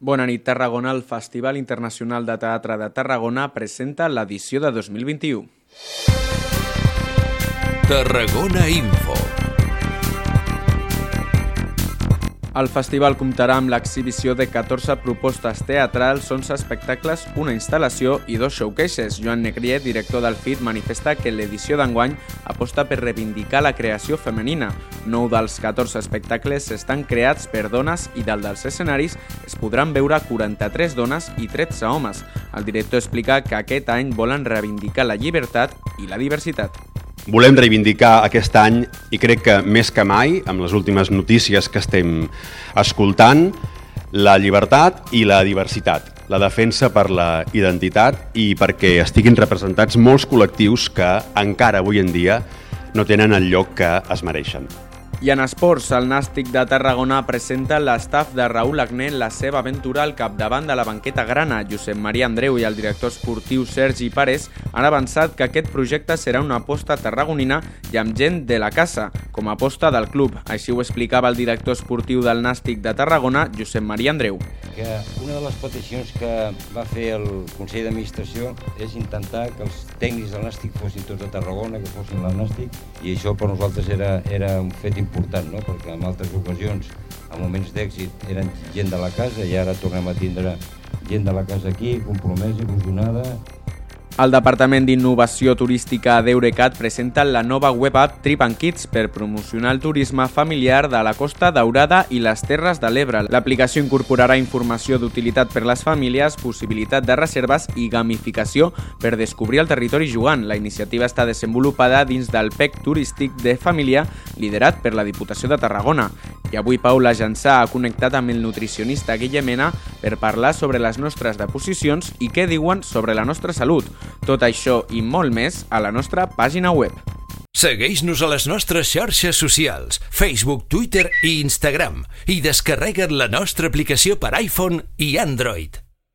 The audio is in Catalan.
Bona nit, Tarragona. El Festival Internacional de Teatre de Tarragona presenta l'edició de 2021. Tarragona Info. El festival comptarà amb l'exhibició de 14 propostes teatrals, 11 espectacles, una instal·lació i dos showcases. Joan Negrier, director del FIT, manifesta que l'edició d'enguany aposta per reivindicar la creació femenina. Nou dels 14 espectacles estan creats per dones i dalt dels escenaris es podran veure 43 dones i 13 homes. El director explica que aquest any volen reivindicar la llibertat i la diversitat. Volem reivindicar aquest any, i crec que més que mai, amb les últimes notícies que estem escoltant, la llibertat i la diversitat, la defensa per la identitat i perquè estiguin representats molts col·lectius que encara avui en dia no tenen el lloc que es mereixen. I en esports, el Nàstic de Tarragona presenta l'estaf de Raül Agné la seva aventura al capdavant de la banqueta grana. Josep Maria Andreu i el director esportiu Sergi Pares han avançat que aquest projecte serà una aposta tarragonina i amb gent de la casa, com a aposta del club. Així ho explicava el director esportiu del Nàstic de Tarragona, Josep Maria Andreu. Que una de les peticions que va fer el Consell d'Administració és intentar que els tècnics del Nàstic fossin tots de Tarragona, que fossin del i això per nosaltres era, era un fet important important, no? perquè en altres ocasions, en moments d'èxit, eren gent de la casa i ara tornem a tindre gent de la casa aquí, compromesa, il·lusionada, el Departament d'Innovació Turística d'Eurecat presenta la nova web app Trip and Kids per promocionar el turisme familiar de la Costa Daurada i les Terres de l'Ebre. L'aplicació incorporarà informació d'utilitat per les famílies, possibilitat de reserves i gamificació per descobrir el territori jugant. La iniciativa està desenvolupada dins del PEC turístic de família liderat per la Diputació de Tarragona. I avui Paula Jansà ha connectat amb el nutricionista Guillemena per parlar sobre les nostres deposicions i què diuen sobre la nostra salut. Tot això i molt més a la nostra pàgina web. Segueix-nos a les nostres xarxes socials, Facebook, Twitter i Instagram i descarrega't la nostra aplicació per iPhone i Android.